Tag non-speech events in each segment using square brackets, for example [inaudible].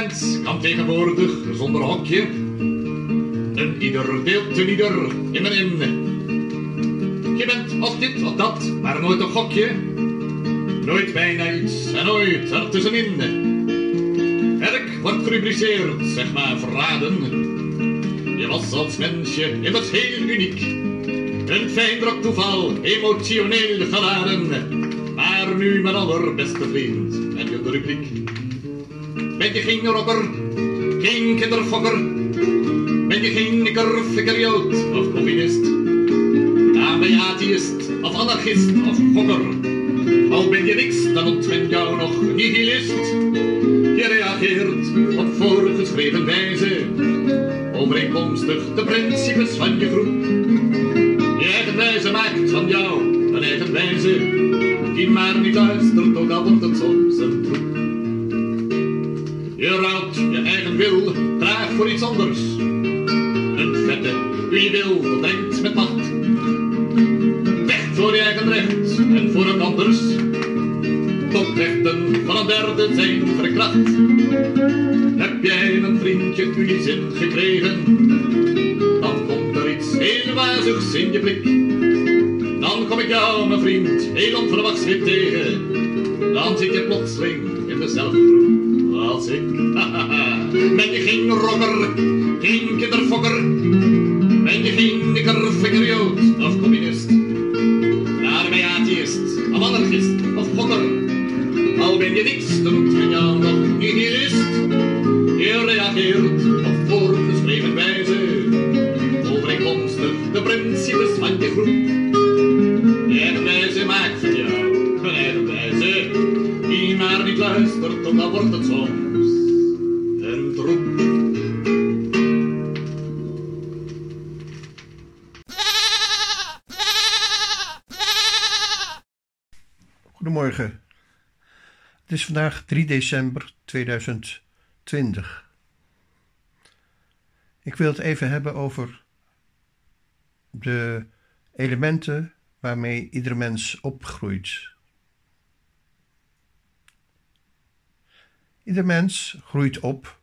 mens kan tegenwoordig zonder hokje. Een ieder deelt een ieder in mijn in. Je bent als dit of dat, maar nooit een gokje. Nooit bijna iets en nooit ertussenin. Werk wordt gerubriceerd, zeg maar verraden. Je was als mensje immers heel uniek. Een fijn drok toeval, emotioneel geladen. Maar nu mijn allerbeste vriend en je de rubriek. Ben je geen rocker, geen kinderfokker? Ben je geen nikker, of communist? Dan ben je atheïst of anarchist of gokker. Al ben je niks, dan ontwint jou nog nihilist. Je reageert op voorgeschreven wijze, overeenkomstig de principes van je groep. Je eigen wijze maakt van jou een eigen wijze, die maar niet luistert, ook al wordt het soms een troep. Je rouwt je eigen wil, traag voor iets anders. Een vette, wie wil, denkt met macht. Vecht voor je eigen recht en voor het anders. Tot rechten van een derde zijn verkracht. Heb jij een vriendje uw zin gekregen? Dan komt er iets heel wazigs in je blik. Dan kom ik jou, mijn vriend, heel onverwachts weer tegen. Dan zit je plotseling in dezelfde groep geen kinderfokker? Ben je geen nikker, fikkerjood of communist? Daar ben je atheïst, of anarchist of gokker. Al ben je niks, dan vandaag 3 december 2020. Ik wil het even hebben over de elementen waarmee iedere mens opgroeit. Ieder mens groeit op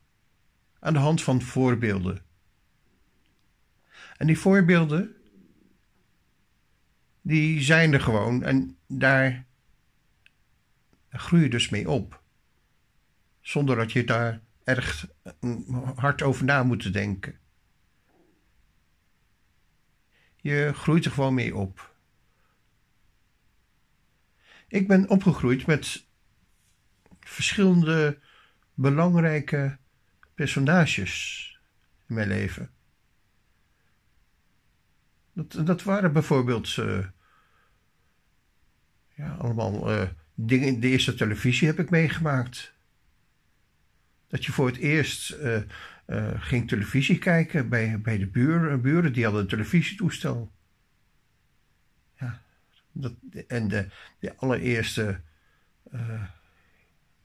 aan de hand van voorbeelden. En die voorbeelden, die zijn er gewoon en daar groei je dus mee op. Zonder dat je daar erg mm, hard over na moet denken. Je groeit er gewoon mee op. Ik ben opgegroeid met verschillende belangrijke personages in mijn leven. Dat, dat waren bijvoorbeeld uh, ja, allemaal uh, dingen. De eerste televisie heb ik meegemaakt. Dat je voor het eerst uh, ging televisie kijken bij, bij de buren, buren. Die hadden een televisietoestel. Ja, dat, en de, de allereerste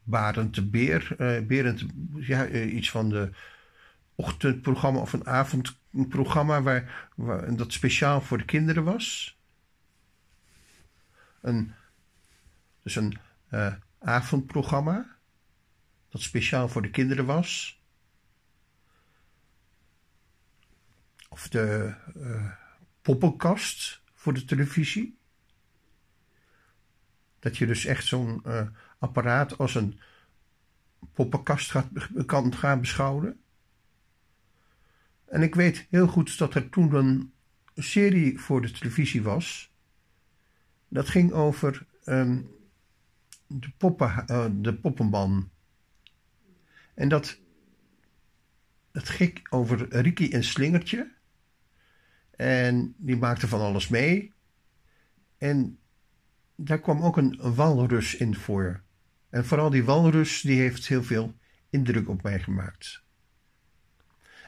Barend de Beer. Uh, Berend, ja, uh, iets van de ochtendprogramma of een avondprogramma waar, waar, dat speciaal voor de kinderen was. Een, dus een uh, avondprogramma dat speciaal voor de kinderen was. Of de poppenkast voor de televisie. Dat je dus echt zo'n apparaat als een poppenkast gaat, kan gaan beschouwen. En ik weet heel goed dat er toen een serie voor de televisie was. Dat ging over de, poppen, uh, de poppenman. En dat, dat ging over Ricky en Slingertje. En die maakte van alles mee. En daar kwam ook een walrus in voor. En vooral die walrus, die heeft heel veel indruk op mij gemaakt.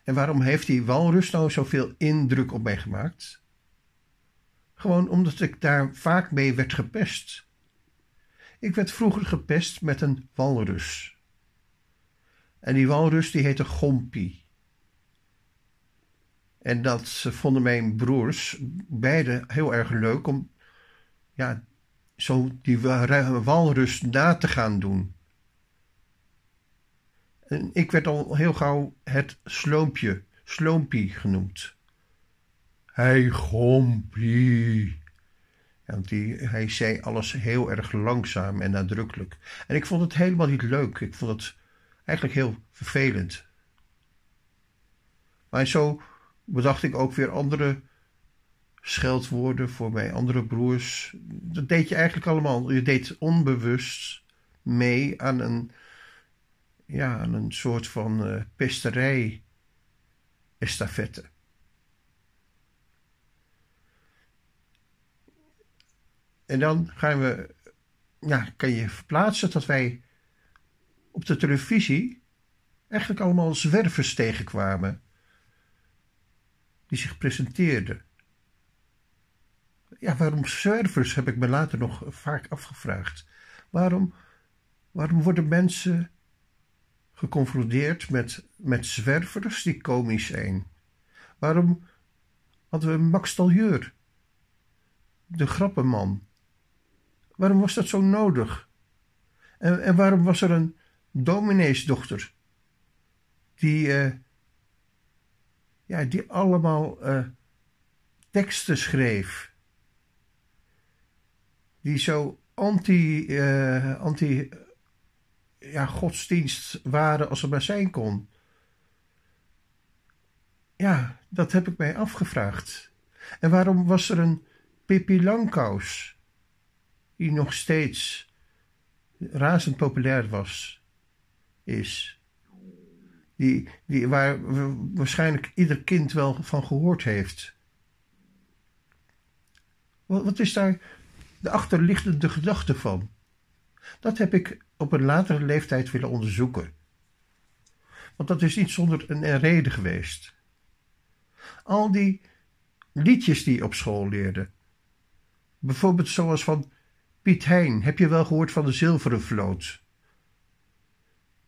En waarom heeft die walrus nou zoveel indruk op mij gemaakt? Gewoon omdat ik daar vaak mee werd gepest. Ik werd vroeger gepest met een walrus. En die walrus die heette Gompie. En dat vonden mijn broers beide heel erg leuk om ja, zo die walrus na te gaan doen. En ik werd al heel gauw het sloompje, sloompie genoemd. Hij gompie. Die, hij zei alles heel erg langzaam en nadrukkelijk. En ik vond het helemaal niet leuk. Ik vond het eigenlijk heel vervelend. Maar zo bedacht ik ook weer andere scheldwoorden voor mijn andere broers. Dat deed je eigenlijk allemaal. Je deed onbewust mee aan een, ja, een soort van uh, pesterij En dan gaan we, ja, kan je verplaatsen dat wij op de televisie eigenlijk allemaal zwervers tegenkwamen die zich presenteerden. Ja, waarom zwervers heb ik me later nog vaak afgevraagd. Waarom, waarom worden mensen geconfronteerd met, met zwervers die komisch zijn? Waarom hadden we Max Taljeur, de grappenman? Waarom was dat zo nodig? En, en waarom was er een domineesdochter die, uh, ja, die allemaal uh, teksten schreef, die zo anti, uh, anti ja, godsdienst waren als er maar zijn kon. Ja, dat heb ik mij afgevraagd. En waarom was er een Pippi Langkous die nog steeds razend populair was, is. Die, die, waar waarschijnlijk ieder kind wel van gehoord heeft. Wat, wat is daar de achterliggende gedachte van? Dat heb ik op een latere leeftijd willen onderzoeken. Want dat is niet zonder een reden geweest. Al die liedjes die je op school leerde. Bijvoorbeeld zoals van Piet Hein, heb je wel gehoord van de zilveren vloot?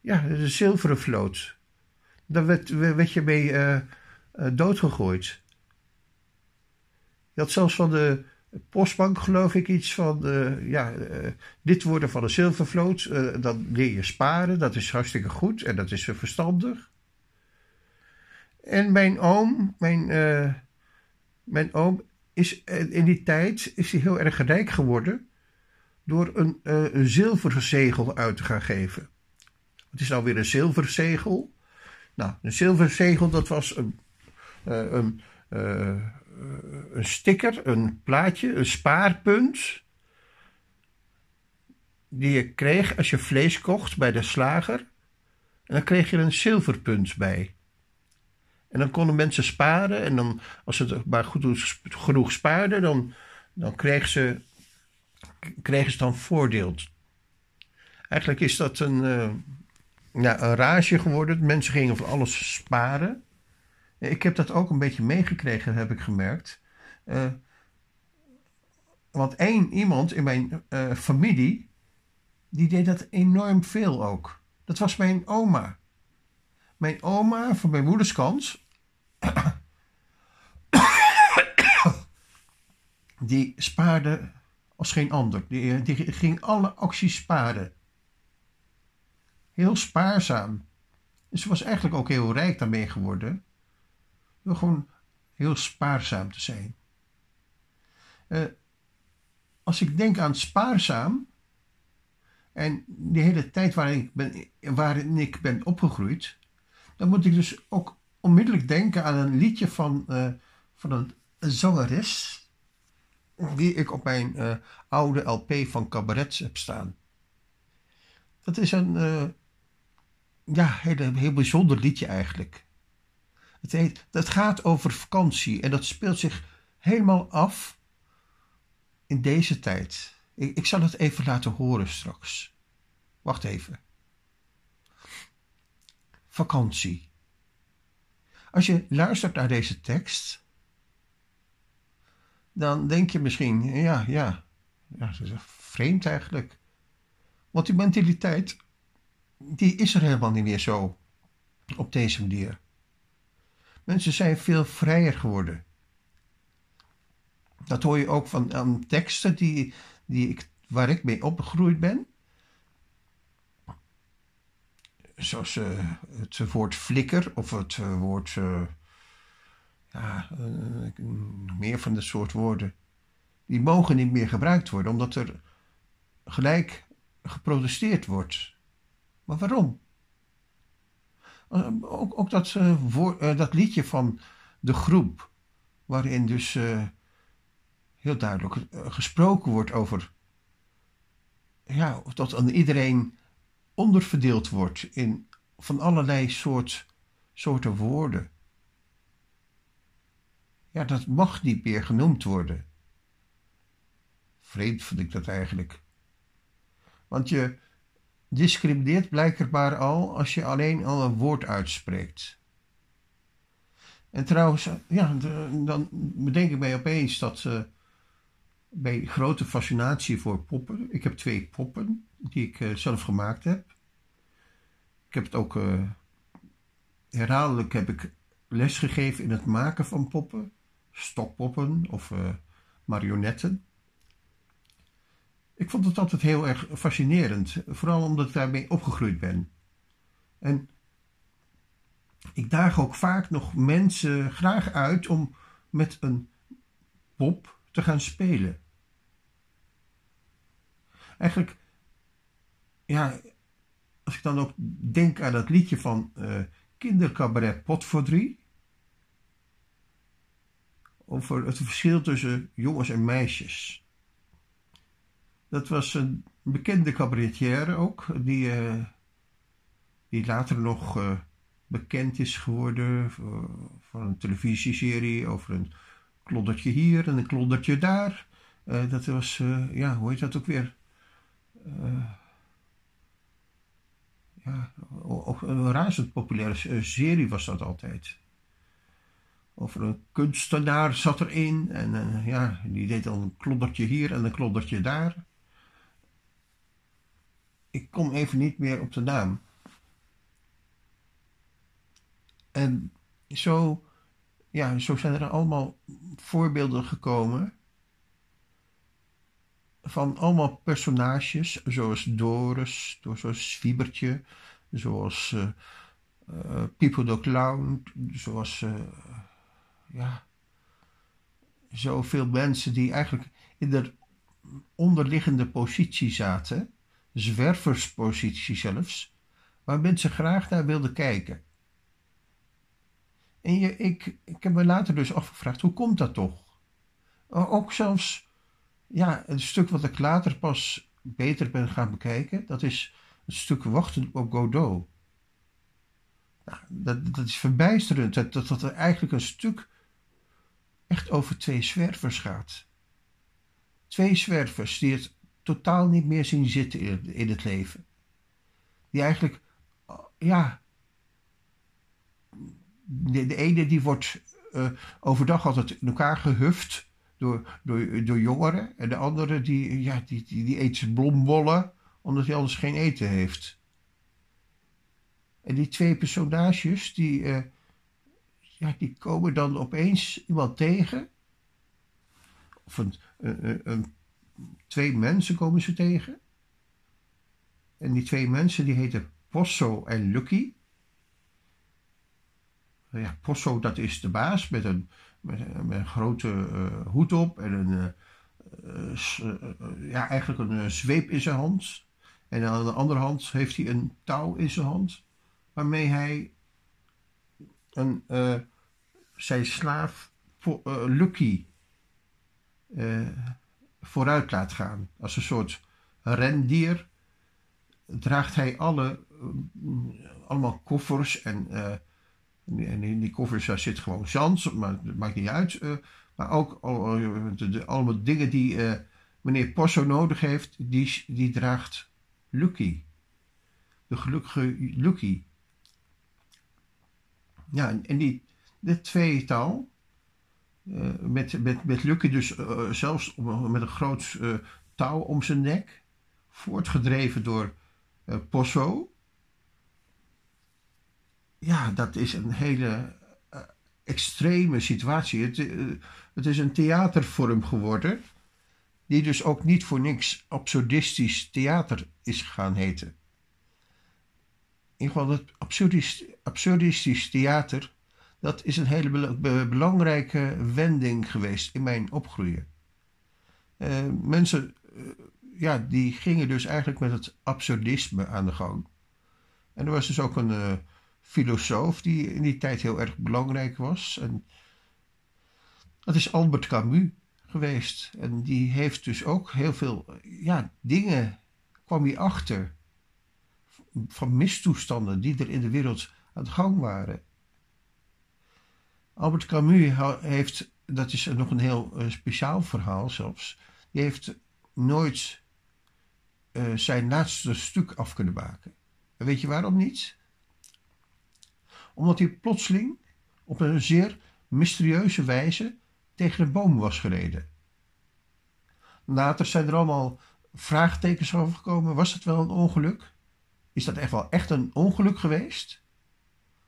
Ja, de zilveren vloot. Daar werd, werd je mee uh, doodgegooid. Je had zelfs van de postbank, geloof ik, iets van: uh, ja, dit worden van de zilvervloot. dan leer je sparen, dat is hartstikke goed en dat is verstandig. En mijn oom, mijn, mijn oom is in die tijd is hij heel erg rijk geworden door een, uh, een zilveren zegel uit te gaan geven. Het is nou weer een zilverzegel. Nou, een zilverzegel dat was een, uh, een, uh, een sticker, een plaatje, een spaarpunt. Die je kreeg als je vlees kocht bij de slager. En dan kreeg je een zilverpunt bij. En dan konden mensen sparen. En dan, als ze het maar goed genoeg spaarden, dan, dan kregen ze kregen ze dan voordeel. Eigenlijk is dat een, uh, een rage geworden. Mensen gingen van alles sparen. Ik heb dat ook een beetje meegekregen, heb ik gemerkt. Uh, want één iemand in mijn uh, familie, die deed dat enorm veel ook. Dat was mijn oma. Mijn oma van mijn moeders kant, [coughs] die spaarde als geen ander. Die, die ging alle acties sparen. Heel spaarzaam. Ze was eigenlijk ook heel rijk daarmee geworden. Door gewoon heel spaarzaam te zijn. Uh, als ik denk aan spaarzaam. En de hele tijd waarin ik ben, waarin ik ben opgegroeid. Dan moet ik dus ook onmiddellijk denken aan een liedje van, uh, van een zangeres die ik op mijn uh, oude LP van cabarets heb staan. Dat is een uh, ja, heel, heel bijzonder liedje eigenlijk. Het, heet, dat gaat over vakantie en dat speelt zich helemaal af in deze tijd. Ik, ik zal het even laten horen straks. Wacht even. Vakantie. Als je luistert naar deze tekst, dan denk je misschien, ja, ja, ja dat is vreemd eigenlijk. Want die mentaliteit, die is er helemaal niet meer zo op deze manier. Mensen zijn veel vrijer geworden. Dat hoor je ook van aan teksten die, die ik, waar ik mee opgegroeid ben. zoals het woord flikker of het woord, ja, meer van dat soort woorden, die mogen niet meer gebruikt worden, omdat er gelijk geprotesteerd wordt. Maar waarom? Ook, ook dat, dat liedje van de groep, waarin dus heel duidelijk gesproken wordt over ja, dat aan iedereen onderverdeeld wordt in van allerlei soort, soorten woorden. Ja, dat mag niet meer genoemd worden. Vreemd vind ik dat eigenlijk. Want je discrimineert blijkbaar al als je alleen al een woord uitspreekt. En trouwens, ja, dan bedenk ik mij opeens dat uh, bij grote fascinatie voor poppen. Ik heb twee poppen die ik uh, zelf gemaakt heb. Ik heb het ook uh, herhaaldelijk heb ik lesgegeven in het maken van poppen, stokpoppen of uh, marionetten. Ik vond het altijd heel erg fascinerend, vooral omdat ik daarmee opgegroeid ben. En ik daag ook vaak nog mensen graag uit om met een pop te gaan spelen. Eigenlijk, ja, als ik dan ook denk aan dat liedje van uh, kindercabaret Pot voor Drie. Over het verschil tussen jongens en meisjes. Dat was een bekende cabaretière ook, die, uh, die later nog uh, bekend is geworden van een televisieserie over een kloddertje hier en een kloddertje daar. dat was, ja, hoe heet dat ook weer? Ja, ook een razend populaire eh, serie was dat altijd. Over een kunstenaar zat erin en uh, ja, die deed dan een kloddertje hier en een kloddertje daar. Ik kom even niet meer op de naam. En zo, ja, zo zijn er allemaal voorbeelden gekomen van allemaal personages, zoals Doris, zoals Fiebertje, zoals uh, uh, Pipo de Clown, zoals ja, zoveel mensen die eigenlijk in de onderliggende positie zaten, zwerverspositie zelfs, waar mensen graag naar wilden kijken. En je, ik, ik heb me later dus afgevraagd, hoe komt dat toch? Ook zelfs ja, een stuk wat ik later pas beter ben gaan bekijken, dat is het stuk Wachten op Godot. Nou, dat, dat is verbijsterend, dat, dat, dat er eigenlijk een stuk echt over twee zwervers gaat. Twee zwervers die het totaal niet meer zien zitten in, het leven. Die eigenlijk, ja, de, de ene die wordt uh, overdag altijd in elkaar gehuft door, door, door jongeren. En de andere die, ja, die, die, die eet zijn blombollen omdat hij anders geen eten heeft. En die twee personages, die, uh, ja, die komen dan opeens iemand tegen. Of een, een, twee mensen komen ze tegen. En die twee mensen die heten Posso en Lucky. Ja, Posso dat is de baas met een, met, een grote uh, hoed op en een, uh, ja, eigenlijk een zweep in zijn hand. En aan de andere hand heeft hij een touw in zijn hand, waarmee hij een, zijn slaaf Lucky vooruit laat gaan. Als een soort rendier draagt hij alle, allemaal koffers en en in die koffers daar zit gewoon zand, maar dat maakt niet uit. Maar ook de, de, allemaal dingen die meneer Posso nodig heeft, die, die draagt Lucky. De gelukkige Lucky. Ja, en die, dit tweetal, met, met, met Lucky dus zelfs met een groot touw om zijn nek, voortgedreven door Posso ja, dat is een hele uh, extreme situatie. Het, uh, het, is een theatervorm geworden, die dus ook niet voor niks absurdistisch theater is gaan heten. in ieder geval het absurdist, absurdistisch theater, dat is een hele belangrijke wending geweest in mijn opgroeien. Uh, mensen, uh, ja, die gingen dus eigenlijk met het absurdisme aan de gang. En er was dus ook een uh, filosoof die in die tijd heel erg belangrijk was. En dat is Albert Camus geweest. En die heeft dus ook heel veel ja, dingen kwam hij achter van mistoestanden die er in de wereld aan de gang waren. Albert Camus heeft, dat is nog een heel uh, speciaal verhaal zelfs, die heeft nooit uh, zijn laatste stuk af kunnen maken. En weet je waarom niet? Omdat hij plotseling op een zeer mysterieuze wijze tegen een boom was gereden. Later zijn er allemaal vraagtekens over gekomen. Was het wel een ongeluk? Is dat echt wel echt een ongeluk geweest?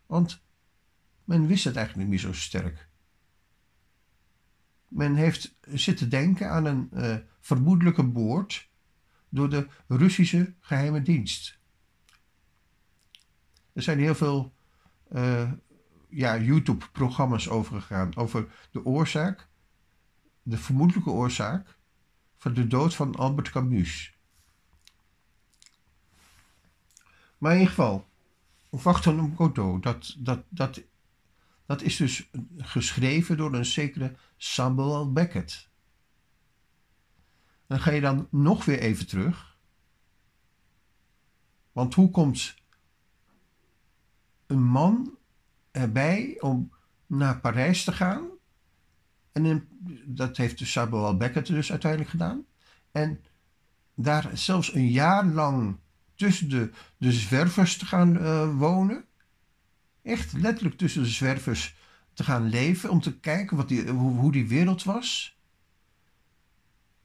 Want men wist het eigenlijk niet zo sterk. Men heeft zitten denken aan een uh, vermoedelijke boord door de Russische geheime dienst. Er zijn heel veel uh, ja, YouTube-programma's over gegaan over de oorzaak, de vermoedelijke oorzaak van de dood van Albert Camus. Maar in ieder geval, Wachten Godot, dat, dat, dat, dat is dus geschreven door een zekere Samuel Beckett. Dan ga je dan nog weer even terug. Want hoe komt een man erbij om naar Parijs te gaan? En dat heeft dus Samuel Beckett dus uiteindelijk gedaan. En daar zelfs een jaar lang tussen de, de zwervers te gaan uh, wonen. Echt letterlijk tussen de zwervers te gaan leven. Om te kijken wat die, hoe, hoe die wereld was.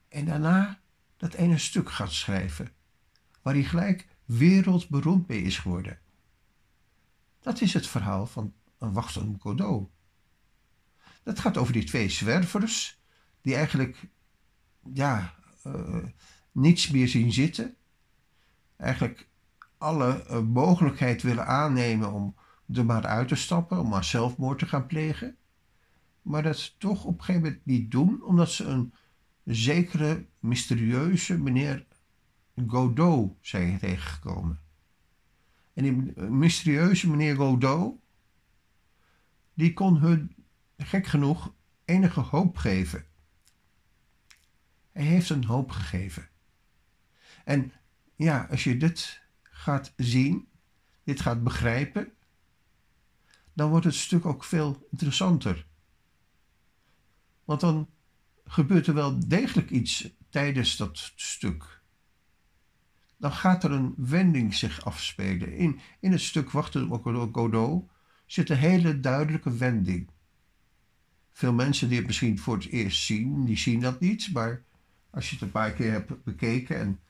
En daarna dat ene stuk gaat schrijven. Waar hij gelijk wereldberoemd mee is geworden. Dat is het verhaal van een wachtende Godot. Dat gaat over die twee zwervers. Die eigenlijk ja, uh, niets meer zien zitten eigenlijk alle uh, mogelijkheid willen aannemen om er maar uit te stappen, om maar zelfmoord te gaan plegen. Maar dat toch op een gegeven moment niet doen, omdat ze een zekere mysterieuze meneer Godot zijn tegengekomen. En die mysterieuze meneer Godot, die kon hun, gek genoeg, enige hoop geven. Hij heeft een hoop gegeven. En ja, als je dit gaat zien, dit gaat begrijpen, dan wordt het stuk ook veel interessanter. Want dan gebeurt er wel degelijk iets tijdens dat stuk. Dan gaat er een wending zich afspelen. In, in het stuk Wachten op Godot zit een hele duidelijke wending. Veel mensen die het misschien voor het eerst zien, die zien dat niet. Maar als je het een paar keer hebt bekeken en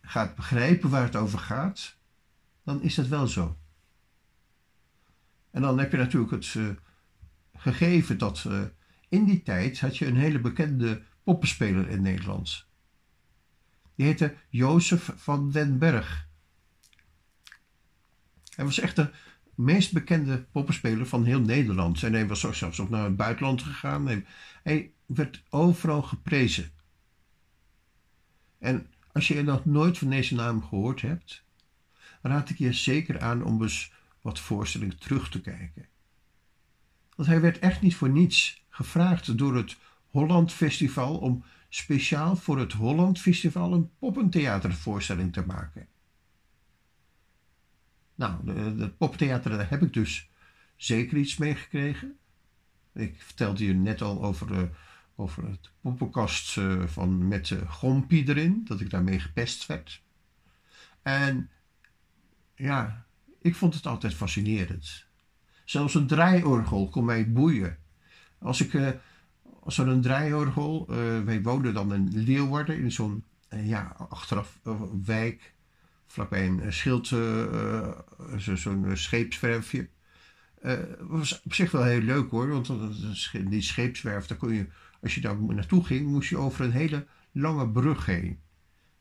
gaat begrijpen waar het over gaat, dan is dat wel zo. En dan heb je natuurlijk het uh, gegeven dat uh, in die tijd had je een hele bekende poppenspeler in Nederland. Die heette Jozef van den Berg. Hij was echt de meest bekende poppenspeler van heel Nederland. En hij was zelfs ook naar het buitenland gegaan. Hij, hij werd overal geprezen. En als je nog nooit van deze naam gehoord hebt, raad ik je zeker aan om eens wat voorstellingen terug te kijken. Want hij werd echt niet voor niets gevraagd door het Holland Festival om speciaal voor het Holland Festival een poppentheatervoorstelling te maken. Nou, het poppentheater, daar heb ik dus zeker iets mee gekregen. Ik vertelde je net al over uh, over het poppenkast uh, van, met uh, Gompie erin, dat ik daarmee gepest werd. En ja, ik vond het altijd fascinerend. Zelfs een draaiorgel kon mij boeien. Als, ik, uh, als er een draaiorgel, wij woonden dan in Leeuwarden in zo'n ja, achteraf wijk, vlakbij een schild, zo'n scheepswerfje. Was op zich wel heel leuk hoor, want die scheepswerf, daar kon je als je daar naartoe ging, moest je over een hele lange brug heen.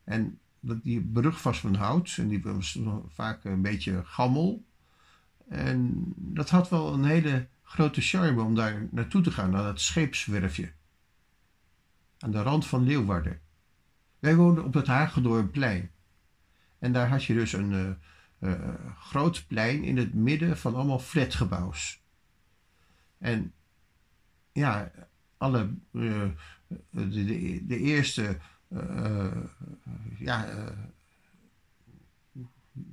En die brug was van hout en die was vaak een beetje gammel. En dat had wel een hele grote charme om daar naartoe te gaan, naar dat scheepswerfje. Aan de rand van Leeuwarden. Wij woonden op het Hagedornplein. En daar had je dus een uh, uh, groot plein in het midden van allemaal flatgebouws. En ja, alle, de, de, de, eerste, ja,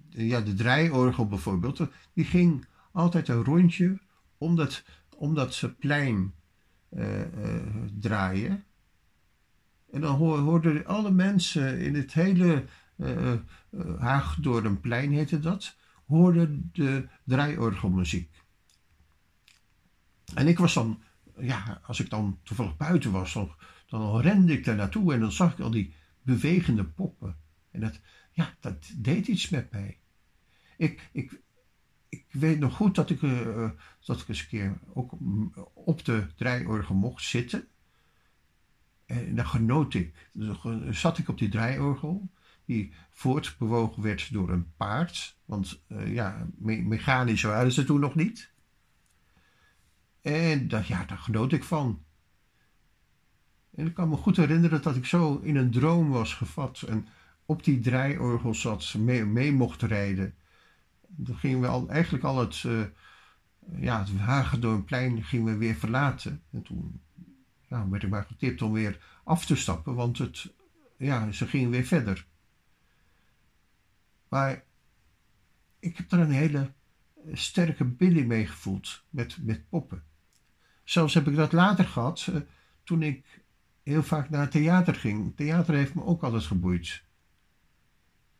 ja, de draaiorgel bijvoorbeeld, die ging altijd een rondje om dat, om dat plein draaien. En dan hoorden alle mensen in het hele uh, plein heette dat, hoorden de draaiorgelmuziek. En ik was dan, ja, als ik dan toevallig buiten was, dan, rende ik daar naartoe en dan zag ik al die bewegende poppen. En dat, ja, dat deed iets met mij. Ik, ik, ik weet nog goed dat ik, uh, dat ik eens een keer ook op de draaiorgel mocht zitten. En dan genoot ik. Dan zat ik op die draaiorgel, die voortbewogen werd door een paard. Want ja, me mechanisch waren ze toen nog niet. En dat, ja, daar genoot ik van. En ik kan me goed herinneren dat ik zo in een droom was gevat en op die draaiorgel zat, mee, mee mocht rijden. Toen gingen we al, eigenlijk al het, uh, ja, het Hagedornplein gingen we weer verlaten. En toen werd ik maar getipt om weer af te stappen, want het, ja, ze gingen weer verder. Maar ik heb er een hele sterke binding mee gevoeld met, met poppen. Zelfs heb ik dat later gehad, uh, toen ik heel vaak naar theater ging. Theater heeft me ook altijd geboeid.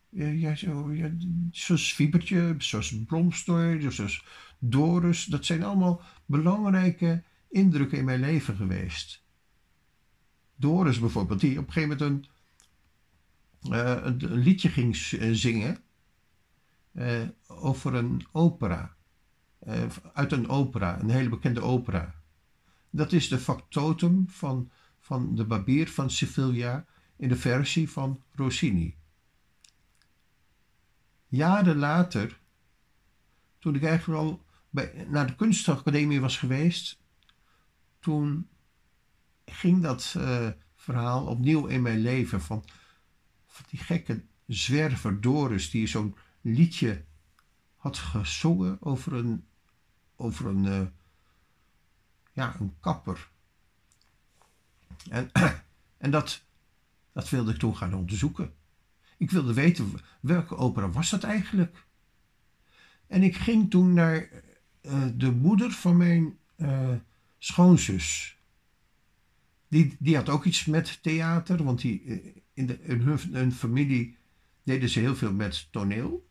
Ja, zo, ja, zoals Fiebertje, zoals Bromstor, zoals Doris. Dat zijn allemaal belangrijke indrukken in mijn leven geweest. Doris bijvoorbeeld, die op een gegeven moment een, een liedje ging zingen uh, over een opera. Uit een opera, een hele bekende opera. Dat is de factotum van, van de Barbier van Sevilla in de versie van Rossini. Jaren later, toen ik eigenlijk al bij, naar de kunstacademie was geweest, toen ging dat uh, verhaal opnieuw in mijn leven van, van die gekke zwerver Doris die zo'n liedje had gezongen over een, over een, uh, ja, een kapper. En, [clears throat] en dat, dat wilde ik toen gaan onderzoeken. Ik wilde weten welke opera was dat eigenlijk. En ik ging toen naar uh, de moeder van mijn uh, schoonzus. Die, die had ook iets met theater, want die, in, de, hun, hun familie deden ze heel veel met toneel.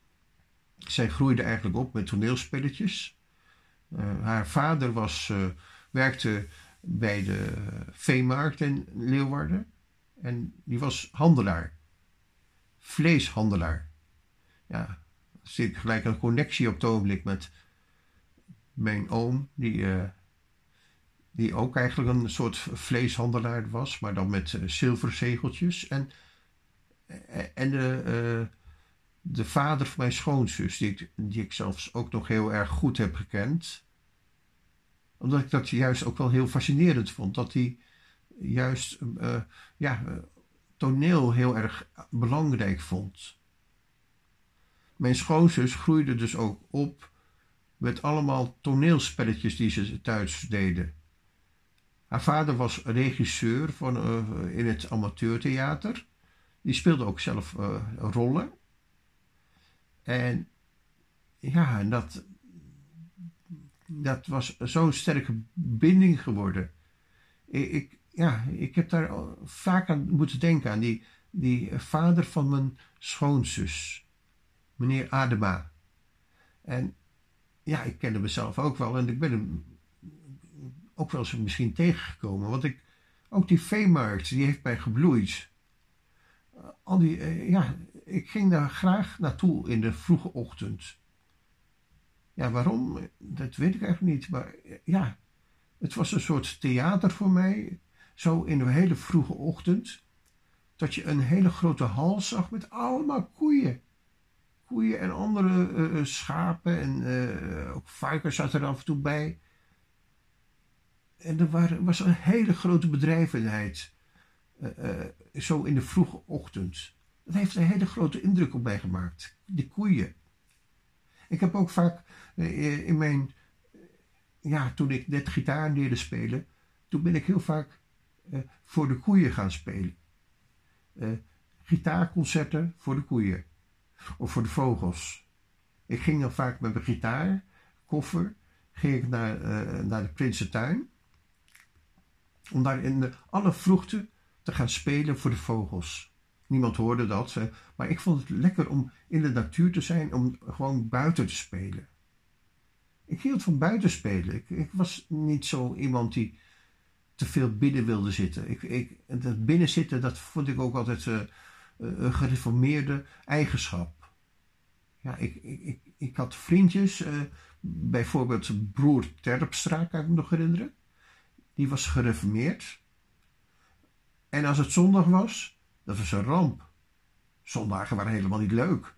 Zij groeide eigenlijk op met toneelspelletjes. Haar vader was, werkte bij de veemarkt in Leeuwarden. En die was handelaar. Vleeshandelaar. Ja, ik gelijk een connectie op het ogenblik met mijn oom, die, uh, die ook eigenlijk een soort vleeshandelaar was, maar dan met zilverzegeltjes. En, en de de vader van mijn schoonzus, die die ik zelfs ook nog heel erg goed heb gekend. Omdat ik dat juist ook wel heel fascinerend vond. Dat hij juist uh, ja, toneel heel erg belangrijk vond. Mijn schoonzus groeide dus ook op met allemaal toneelspelletjes die ze thuis deden. Haar vader was regisseur van, uh, in het amateurtheater. Die speelde ook zelf uh, rollen. En ja, dat, dat was zo'n sterke binding geworden. Ik, ik, ja, ik heb daar vaak aan moeten denken, aan die, die vader van mijn schoonzus, meneer Adema. En ja, ik kende mezelf ook wel en ik ben hem ook wel eens misschien tegengekomen. Want ik, ook die veemarkt, die heeft mij gebloeid. Al die, eh, ja, ik ging daar graag naartoe in de vroege ochtend. Ja, waarom? Dat weet ik eigenlijk niet. Maar ja, het was een soort theater voor mij. Zo in de hele vroege ochtend. Dat je een hele grote hal zag met allemaal koeien. koeien en andere schapen en ook varkens zaten er af en toe bij. En er waren, was een hele grote bedrijvenheid. zo in de vroege ochtend. Dat heeft een hele grote indruk op mij gemaakt. De koeien. Ik heb ook vaak in mijn ja, toen ik net gitaar leerde spelen, toen ben ik heel vaak uh, voor de koeien gaan spelen. Uh, gitaarconcerten voor de koeien. Of voor de vogels. Ik ging dan vaak met mijn gitaar, koffer, ging ik naar, naar de Prinsentuin. Om daar in de alle vroegte te gaan spelen voor de vogels. Niemand hoorde dat, maar ik vond het lekker om in de natuur te zijn, om gewoon buiten te spelen. Ik hield van buitenspelen. Ik, ik was niet zo iemand die te veel binnen wilde zitten. Ik, ik, dat binnenzitten, dat vond ik ook altijd uh, een gereformeerde eigenschap. Ja, ik, ik, ik, had vriendjes, bijvoorbeeld broer Terpstra, kan ik me nog herinneren. Die was gereformeerd. En als het zondag was, dat was een ramp. Zondagen waren helemaal niet leuk.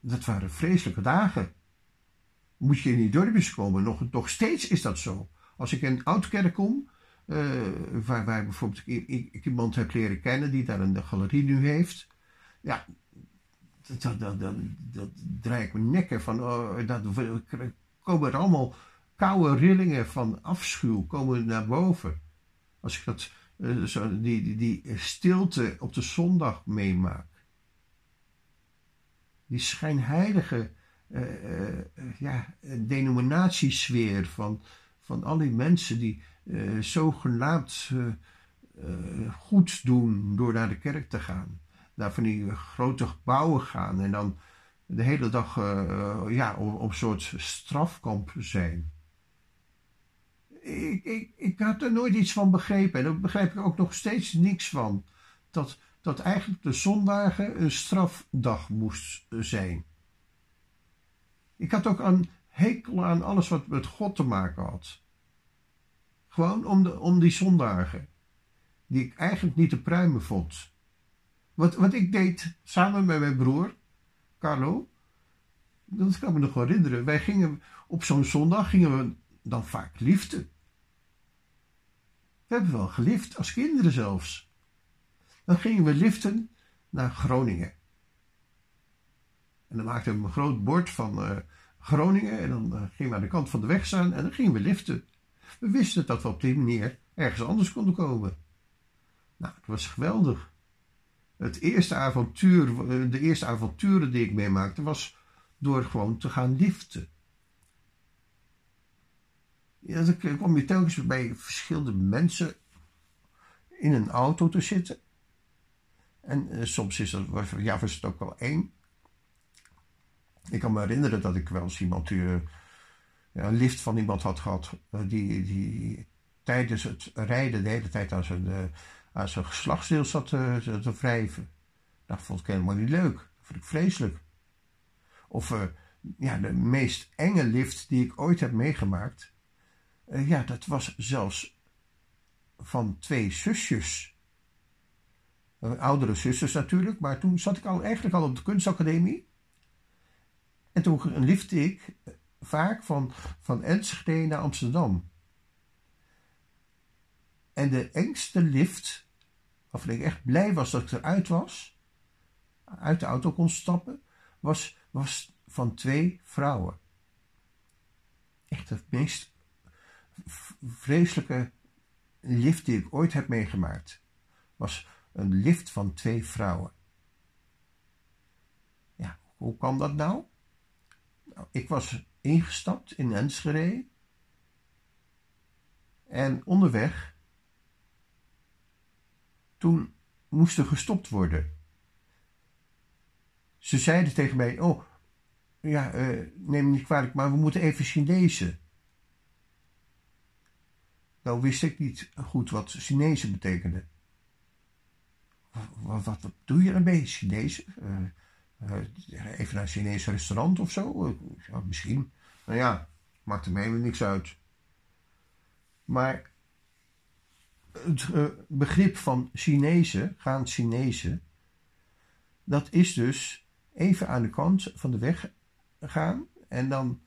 Dat waren vreselijke dagen moet je in die dorpjes komen. Nog, nog steeds is dat zo. Als ik in Oudkerk kom, uh, waar, waar bijvoorbeeld ik, ik, iemand heb leren kennen die daar een galerie nu heeft. Ja, dat, dat, dat, dat draai ik mijn nekken van. Oh, dat, komen er allemaal koude rillingen van afschuw komen naar boven. Als ik dat, die, die, die stilte op de zondag meemaak. Die schijnheilige uh, ja, denominatiesfeer van, van al die mensen die uh, zogenaamd goed doen door naar de kerk te gaan. Naar van die grote gebouwen gaan en dan de hele dag ja, op, op een soort strafkamp zijn. Ik, ik, ik had er nooit iets van begrepen en daar begrijp ik ook nog steeds niks van. Dat, dat eigenlijk de zondagen een strafdag moest zijn. Ik had ook een hekel aan alles wat met God te maken had. Gewoon om, de, om die zondagen. Die ik eigenlijk niet te pruimen vond. Wat, wat ik deed samen met mijn broer, Carlo. Dat kan me nog herinneren. Wij gingen op zo'n zondag gingen we dan vaak liften. We hebben wel gelift, als kinderen zelfs. Dan gingen we liften naar Groningen. En dan maakten we een groot bord van uh, Groningen. En dan uh, gingen we aan de kant van de weg staan en dan gingen we liften. We wisten dat we op die manier ergens anders konden komen. Nou, het was geweldig. Het eerste avontuur, eh, de eerste avonturen die ik meemaakte was door gewoon te gaan liften. Ja, dan kwam je telkens bij verschillende mensen in een auto te zitten. En uh, soms is dat, ja, was het ook wel één. Ik kan me herinneren dat ik wel eens iemand uh, een lift van iemand had gehad uh, die, die tijdens het rijden de hele tijd aan zijn, aan zijn geslachtsdeel zat te, te wrijven. Dat vond ik helemaal niet leuk. Dat vond ik vreselijk. Of ja, de meest enge lift die ik ooit heb meegemaakt. Ja, dat was zelfs van twee zusjes. oudere zusters natuurlijk, maar toen zat ik al, eigenlijk al op de kunstacademie. En toen lifte ik vaak van, van Enschede naar Amsterdam. En de engste lift, waarvan ik echt blij was dat ik eruit was, uit de auto kon stappen, was, was van twee vrouwen. Echt het meest vreselijke lift die ik ooit heb meegemaakt. Was een lift van twee vrouwen. Ja, hoe kwam dat nou? ik was ingestapt in Enschede. En onderweg, toen moest er gestopt worden. Ze zeiden tegen mij: Oh, ja, uh, neem me niet kwalijk, maar we moeten even Chinezen. Nou wist ik niet goed wat Chinezen betekende. Wat, wat, doe je ermee, Chinezen? Uh, uh, even naar een Chinese restaurant of zo. Ja, misschien. Nou ja, maakt er mij niks uit. Maar het begrip van Chinezen, gaan Chinezen, dat is dus even aan de kant van de weg gaan en dan,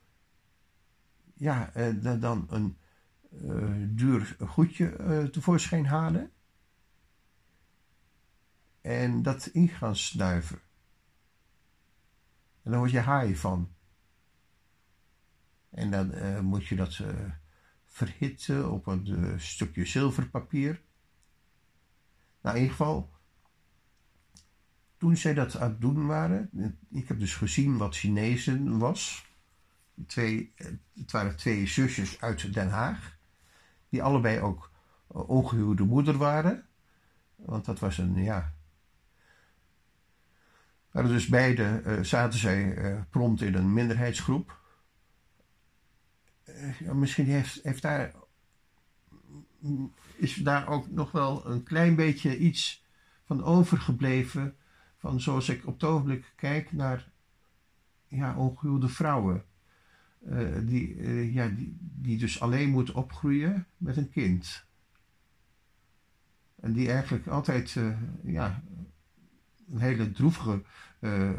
ja, dan een duur goedje uh, tevoorschijn halen en dat in gaan snuiven. En dan word je haai van. En dan uh, moet je dat verhitten op een stukje zilverpapier. Nou, in ieder geval, toen zij dat aan het doen waren, ik heb dus gezien wat Chinezen was. Twee, het waren twee zusjes uit Den Haag, die allebei ook ongehuwde moeder waren. Want dat was een, ja, waren dus beide, uh, zaten zij uh, prompt in een minderheidsgroep. Misschien heeft, heeft daar, is daar ook nog wel een klein beetje iets van overgebleven. Van zoals ik op het ogenblik kijk naar ja, ongehuwde vrouwen. Die, ja, die, die dus alleen moeten opgroeien met een kind. En die eigenlijk altijd ja, een hele droevige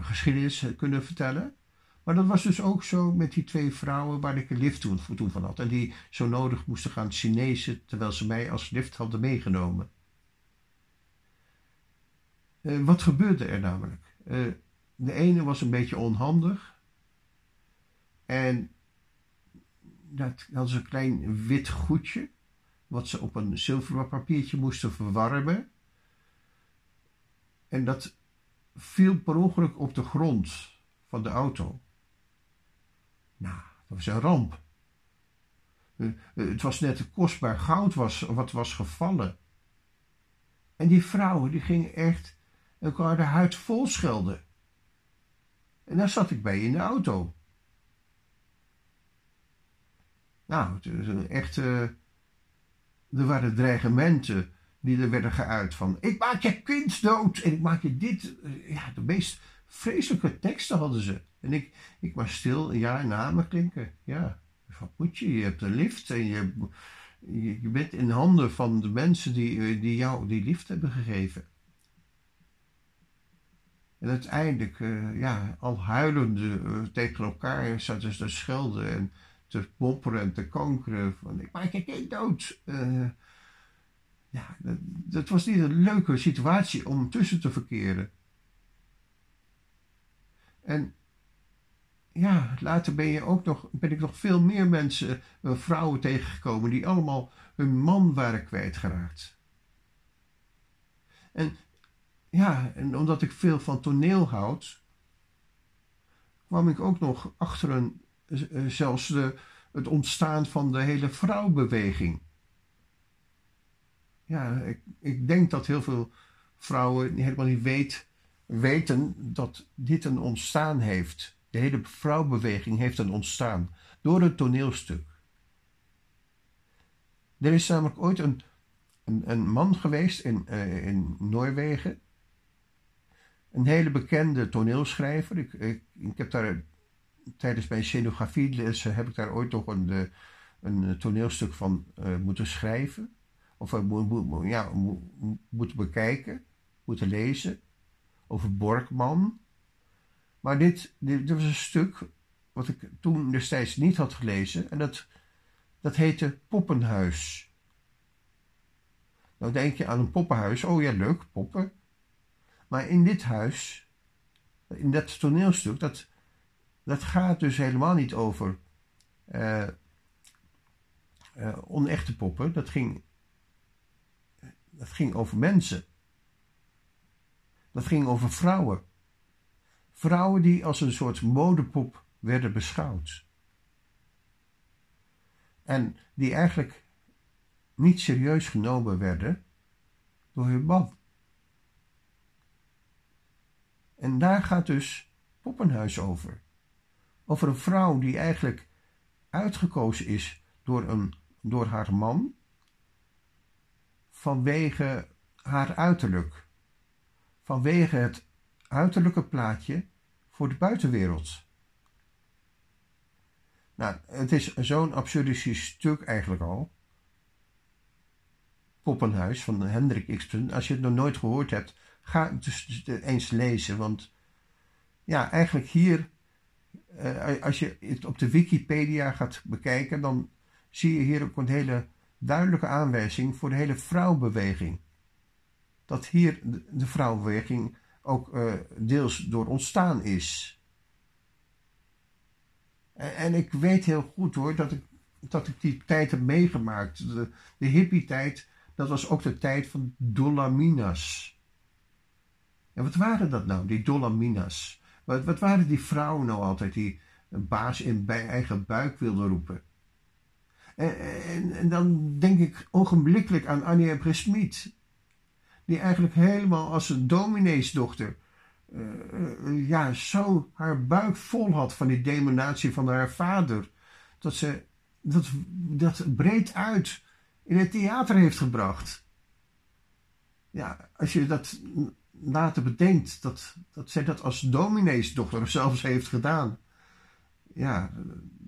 geschiedenis kunnen vertellen. Maar dat was dus ook zo met die twee vrouwen waar ik een lift toen, toen van had. En die zo nodig moesten gaan Chinezen terwijl ze mij als lift hadden meegenomen. Wat gebeurde er namelijk? De ene was een beetje onhandig. En dat had een klein wit goedje. Wat ze op een zilveren papiertje moesten verwarmen. En dat viel per ongeluk op de grond van de auto. Nou, dat was een ramp. Eh, eh, het was net kostbaar goud was, wat was gevallen. En die vrouwen die gingen echt elkaar de huid vol schelden. En daar zat ik bij in de auto. Nou, echt, uh, er waren dreigementen die er werden geuit van ik maak je kind dood en ik maak je dit. Ja, de meest vreselijke teksten hadden ze. En ik, ik was stil, ja, namen klinken. Ja, wat moet je? Je hebt een lift en je, je, bent in handen van de mensen die, die jou die lift hebben gegeven. En uiteindelijk, uh, ja, al huilende tegen elkaar zaten ze te schelden en te mopperen en te kankeren van ik maak je dood. Uh, ja, dat, was niet een leuke situatie om tussen te verkeren. En ja, later ben, je ook nog, ben ik nog veel meer mensen, uh, vrouwen tegengekomen, die allemaal hun man waren kwijtgeraakt. En ja, en omdat ik veel van toneel houd, kwam ik ook nog achter een, zelfs de, het ontstaan van de hele vrouwbeweging ja, ik, ik denk dat heel veel vrouwen helemaal niet weet, weten dat dit een ontstaan heeft. De hele vrouwbeweging heeft een ontstaan door een toneelstuk. Er is namelijk ooit een, een, een man geweest in, uh, in Noorwegen. Een hele bekende toneelschrijver. Ik, ik heb daar tijdens mijn scenografie heb ik daar ooit nog een, een toneelstuk van uh, moeten schrijven of ja, moeten bekijken, moeten lezen over Borkman. Maar dit, dit, was een stuk wat ik toen destijds niet had gelezen en dat, dat heette Poppenhuis. Nou denk je aan een poppenhuis, oh ja leuk, poppen. Maar in dit huis, in dat toneelstuk, dat, dat gaat dus helemaal niet over uh, uh, onechte poppen. Dat ging dat ging over mensen. Dat ging over vrouwen. Vrouwen die als een soort modepop werden beschouwd. En die eigenlijk niet serieus genomen werden door hun man. En daar gaat dus Poppenhuis over. Over een vrouw die eigenlijk uitgekozen is door, een, door haar man vanwege haar uiterlijk, vanwege het uiterlijke plaatje voor de buitenwereld. Nou, het is zo'n absurdistisch stuk eigenlijk al. Poppenhuis van Hendrik Ibsen. Als je het nog nooit gehoord hebt, ga het eens lezen, want ja, eigenlijk hier, uh, als je het op de Wikipedia gaat bekijken, dan zie je hier ook een hele duidelijke aanwijzing voor de hele vrouwbeweging. Dat hier de vrouwbeweging ook uh, deels door ontstaan is. En, en, ik weet heel goed hoor dat ik, dat ik die tijd heb meegemaakt. De, de hippie-tijd, dat was ook de tijd van dolaminas. En wat waren dat nou, die dolaminas? Wat, wat waren die vrouwen nou altijd die een baas in bij eigen buik wilden roepen? En, en, en dan denk ik ogenblikkelijk aan Annie Presmiet die eigenlijk helemaal als een domineesdochter uh, ja, zo haar buik vol had van die demonatie van haar vader, dat ze dat, dat breed uit in het theater heeft gebracht. Ja, als je dat later bedenkt, dat, dat zij dat als domineesdochter [laughs] zelfs heeft gedaan, ja,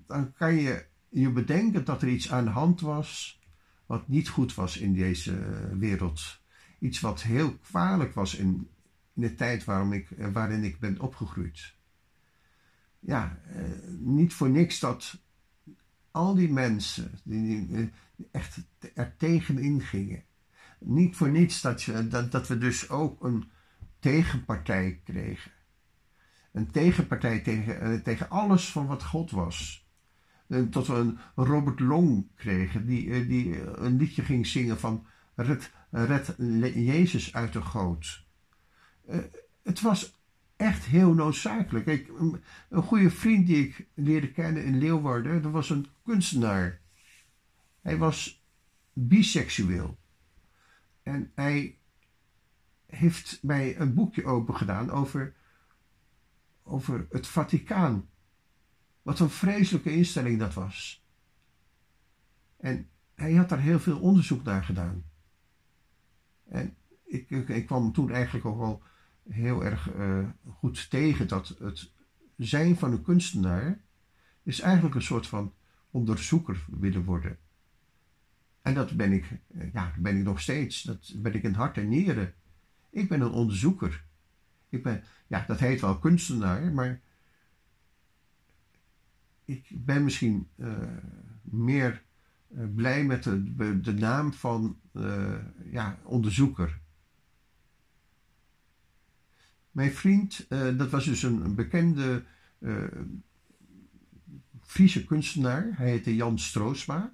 dan kan je je bedenken dat er iets aan de hand was wat niet goed was in deze wereld iets wat heel kwalijk was in, in de tijd ik, eh, waarin ik ben opgegroeid. Ja, eh, niet voor niks dat al die mensen die, die echt er tegenin gingen. Niet voor niets dat, dat, dat we dus ook een tegenpartij kregen. Een tegenpartij tegen, eh, tegen alles van wat God was. Tot we een Robert Long kregen, die, die een liedje ging zingen van red, red Jezus uit de goot. Het was echt heel noodzakelijk. Ik, een goede vriend die ik leerde kennen in Leeuwarden, dat was een kunstenaar. Hij was biseksueel. En hij heeft mij een boekje open gedaan over, over het Vaticaan. Wat een vreselijke instelling dat was. En hij had daar heel veel onderzoek naar gedaan. En ik, ik, kwam toen eigenlijk ook wel heel erg uh, goed tegen dat het zijn van een kunstenaar is eigenlijk een soort van onderzoeker willen worden. En dat ben ik, eh, ja, ben ik nog steeds. Dat ben ik in hart en nieren. Ik ben een onderzoeker. Ik ben, ja, dat heet wel kunstenaar, maar ik ben misschien uh, meer eh, blij met de, de naam van uh, ja, onderzoeker. Mijn vriend, dat was dus een, bekende Friese kunstenaar. Hij heette Jan Stroosma.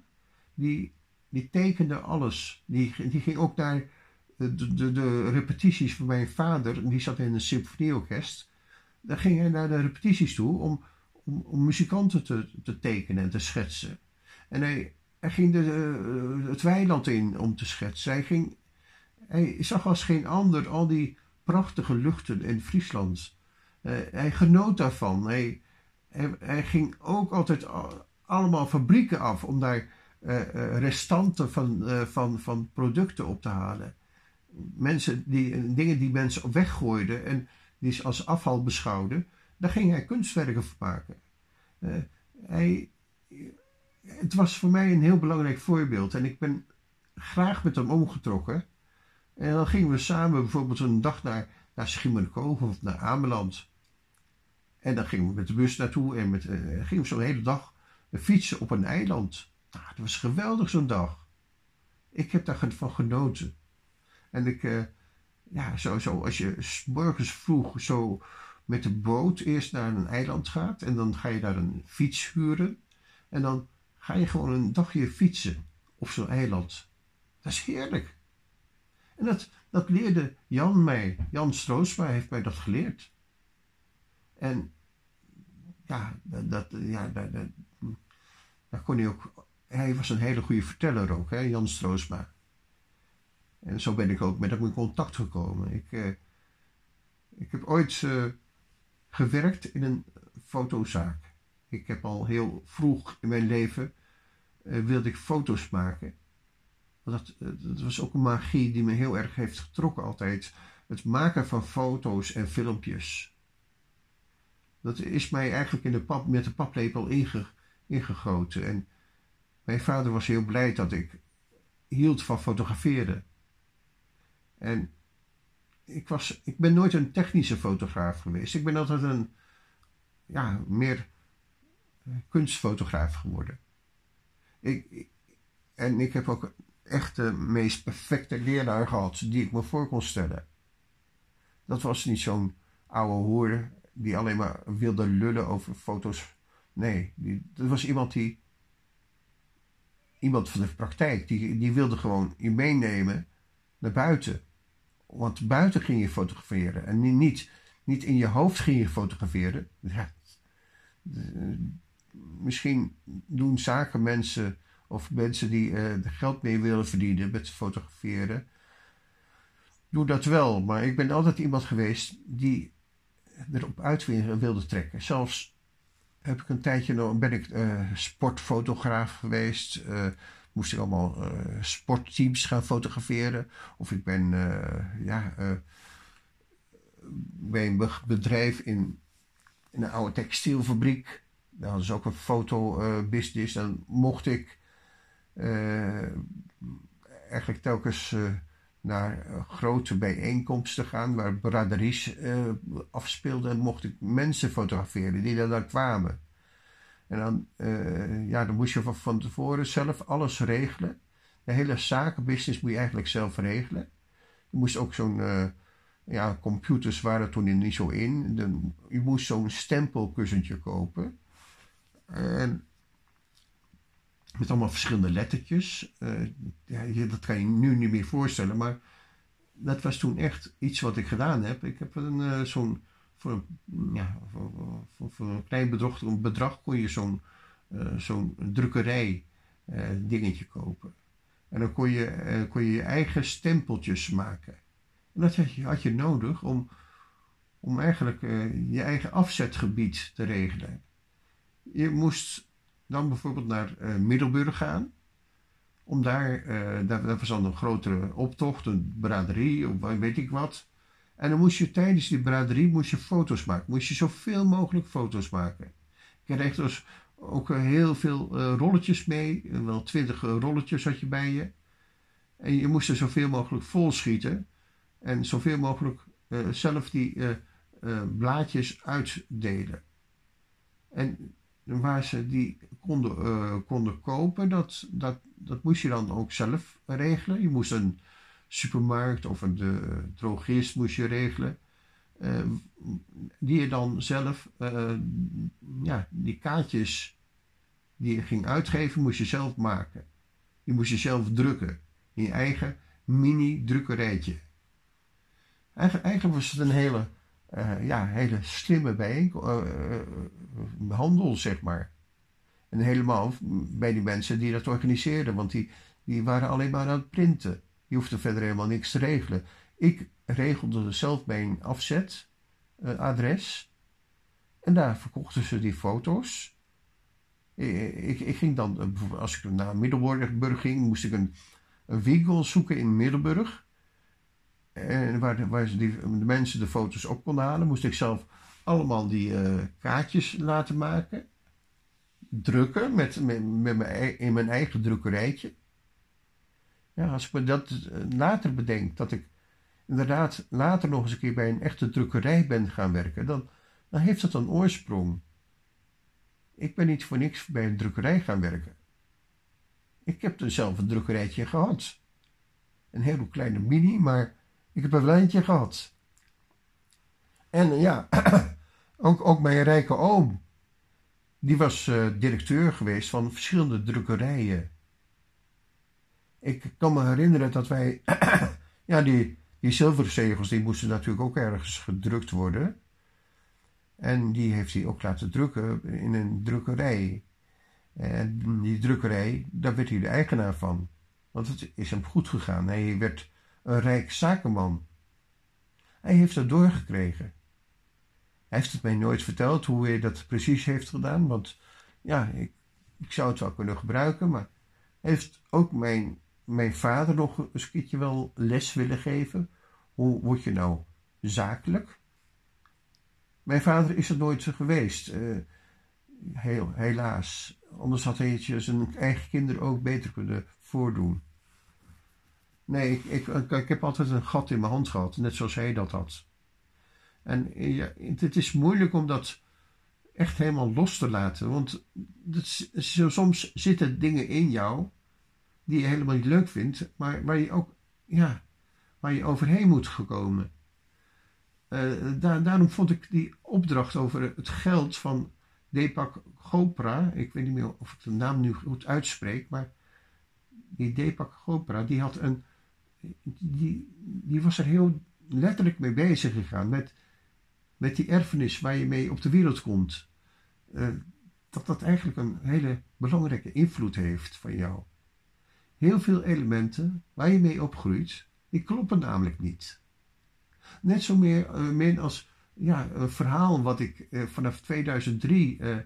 Die, die tekende alles. Die, die ging ook naar de, de, de repetities van mijn vader. Die zat in een symfonieorkest. Daar ging hij naar de repetities toe om, om, om muzikanten te, te tekenen en te schetsen. En hij, ging de, uh, het weiland in om te schetsen. Hij, zag als geen ander al die prachtige luchten in Friesland. Uh, hij genoot daarvan. Hij, hij, hij, ging ook altijd allemaal fabrieken af om daar uh, restanten van, van, van producten op te halen. Mensen die, dingen die mensen weggooiden en die ze als afval beschouwden, daar ging hij kunstwerken van maken. hij, het was voor mij een heel belangrijk voorbeeld. En ik ben graag met hem omgetrokken. En dan gingen we samen bijvoorbeeld een dag naar, naar of naar Ameland. En dan gingen we met de bus naartoe en met, uh, gingen we zo'n hele dag fietsen op een eiland. Nou, dat was geweldig zo'n dag. Ik heb daarvan genoten. En ik, uh, ja, zo, zo als je morgens vroeg zo met de boot eerst naar een eiland gaat en dan ga je daar een fiets huren. En dan ga je gewoon een dagje fietsen op zo'n eiland. Dat is heerlijk. En dat, dat leerde Jan mij. Jan Stroosma heeft mij dat geleerd. En ja, dat, ja daar kon hij ook. Hij was een hele goede verteller ook, hè, Jan Stroosma. En zo ben ik ook met hem in contact gekomen. Ik, eh, ik heb ooit uh, gewerkt in een fotozaak. Ik heb al heel vroeg in mijn leven uh, wilde ik foto's maken. Dat, eh, dat was ook een magie die me heel erg heeft getrokken altijd. Het maken van foto's en filmpjes. Dat is mij eigenlijk in de pap, met de paplepel inge, ingegoten. En mijn vader was heel blij dat ik hield van fotograferen. En ik, was, ik ben nooit een technische fotograaf geweest. Ik ben altijd een, ja, meer kunstfotograaf geworden. Ik, en ik heb ook echt de meest perfecte leraar gehad die ik me voor kon stellen. Dat was niet zo'n oude hoer die alleen maar wilde lullen over foto's. Nee, die, dat was iemand die. Iemand van de praktijk, die, die wilde gewoon je meenemen naar buiten. Want buiten ging je fotograferen en niet, niet in je hoofd ging je fotograferen. Misschien doen zakenmensen of mensen die uh, geld mee willen verdienen met fotograferen, doen dat wel. Maar ik ben altijd iemand geweest die erop uit wilde trekken. Zelfs heb ik een tijdje nog, ben ik uh, sportfotograaf geweest. Uh, moest ik allemaal sportteams gaan fotograferen. Of ik ben ja, bij een bedrijf in, in een oude textielfabriek. Daar hadden ze ook een fotobusiness. dan mocht ik uh, eigenlijk telkens uh, naar grote bijeenkomsten gaan waar braderies uh, afspeelden en mocht ik mensen fotograferen die daar, daar kwamen. En dan, ja, dan moest je van, van tevoren zelf alles regelen. De hele zakenbusiness moet je eigenlijk zelf regelen. Je moest ook zo'n, ja, computers waren toen niet zo in. Je moest zo'n stempelkussentje kopen. En met allemaal verschillende lettertjes. Uh, ja, dat kan je nu niet meer voorstellen, maar dat was toen echt iets wat ik gedaan heb. Ik heb een, zo'n, voor, ja, voor, voor, een klein bedrag, een bedrag kon je zo'n uh, drukkerij dingetje kopen. En dan kon je, kon je je eigen stempeltjes maken. En dat had je, had je nodig om, om eigenlijk je eigen afzetgebied te regelen. Je moest dan bijvoorbeeld naar Middelburg gaan. Om daar, uh, daar, was dan een grotere optocht, een braderie of weet ik wat. En dan moest je tijdens die braderie moest je foto's maken. Moest je zoveel mogelijk foto's maken. Ik kreeg dus ook uh, heel veel rolletjes mee. wel twintig rolletjes had je bij je. En je moest er zoveel mogelijk vol schieten. En zoveel mogelijk zelf die blaadjes uitdelen. En waar ze die konden, konden kopen, dat, dat, dat moest je dan ook zelf regelen. Je moest een supermarkt of een de drogist moest je regelen. Uh, die je dan zelf, uh, ja, die kaartjes die je ging uitgeven, moest je zelf maken. Die moest je zelf drukken. In je eigen mini-drukkerijtje. Eigenlijk, eigenlijk was het een hele uh, ja, hele slimme handel, zeg maar. En helemaal bij die mensen die dat organiseerden, want die, die waren alleen maar aan het printen. Die hoefden verder helemaal niks te regelen. Ik regelde zelf mijn afzetadres. en daar verkochten ze die foto's. Ik, ik, ik ging dan, als ik naar Middelburg ging, moest ik een, een winkel zoeken in Middelburg. En waar, ze die, de mensen de foto's op konden halen, moest ik zelf allemaal die kaartjes laten maken. Drukken met, met, met mijn, in mijn eigen drukkerijtje. Ja, als ik me dat eh, later bedenk, dat ik inderdaad later nog eens een keer bij een echte drukkerij ben gaan werken, dan, dan heeft dat een oorsprong. Ik ben niet voor niks bij een drukkerij gaan werken. Ik heb er zelf een drukkerijtje gehad. Een hele kleine mini, maar ik heb een lijntje gehad. En ja, [clears throat] ook, ook mijn rijke oom. Die was uh, directeur geweest van verschillende drukkerijen. Ik kan me herinneren dat wij... [clears throat] ja, die, die zilverzegels die moesten natuurlijk ook ergens gedrukt worden. En die heeft hij ook laten drukken in een drukkerij. En die drukkerij, daar werd hij de eigenaar van. Want het is hem goed gegaan. Hij werd een rijk zakenman. Hij heeft dat doorgekregen. Hij heeft het mij nooit verteld hoe hij dat precies heeft gedaan, want ja, ik, ik zou het wel kunnen gebruiken, maar hij heeft ook mijn, mijn vader nog een keertje wel les willen geven. Hoe word je nou zakelijk? Mijn vader is er nooit geweest, uh, heel, helaas. Anders had hij zijn eigen kinderen ook beter kunnen voordoen. Nee, ik, ik, heb altijd een gat in mijn hand gehad, net zoals hij dat had. En het is moeilijk om dat echt helemaal los te laten. Want soms zitten dingen in jou die je helemaal niet leuk vindt, maar waar je ook, ja, waar je overheen moet gekomen. Daar, daarom vond ik die opdracht over het geld van Deepak Chopra, ik weet niet meer of ik de naam nu goed uitspreek, maar die Deepak Chopra, die had een, die, die was er heel letterlijk mee bezig gegaan met, met die erfenis waar je mee op de wereld komt. Uh, dat dat eigenlijk een hele belangrijke invloed heeft van jou. Heel veel elementen waar je mee opgroeit, die kloppen namelijk niet. Net zo meer uh, min als ja, een verhaal wat ik uh, vanaf 2003 uh,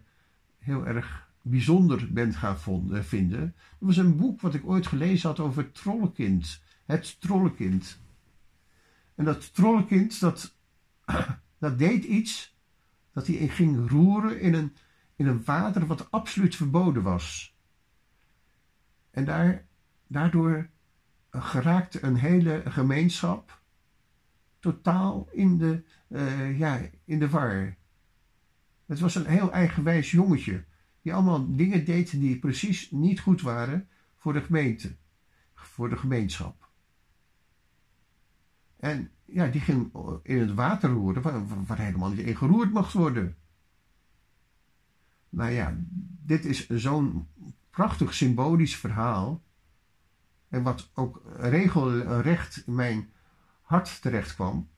heel erg bijzonder ben gaan vinden. Dat was een boek wat ik ooit gelezen had over het trollenkind. Het trollenkind. En dat trollenkind, dat, [clears throat] dat deed iets dat hij ging roeren in een, in een water wat absoluut verboden was. En daar, daardoor geraakte een hele gemeenschap totaal in de, uh, ja, in de war. Het was een heel eigenwijs jongetje, die allemaal dingen deed die precies niet goed waren voor de gemeente, voor de gemeenschap. En ja, die ging in het water roeren waar, waar helemaal niet in geroerd mocht worden. Nou ja, dit is zo'n prachtig symbolisch verhaal. En wat ook regelrecht in mijn hart terecht kwam.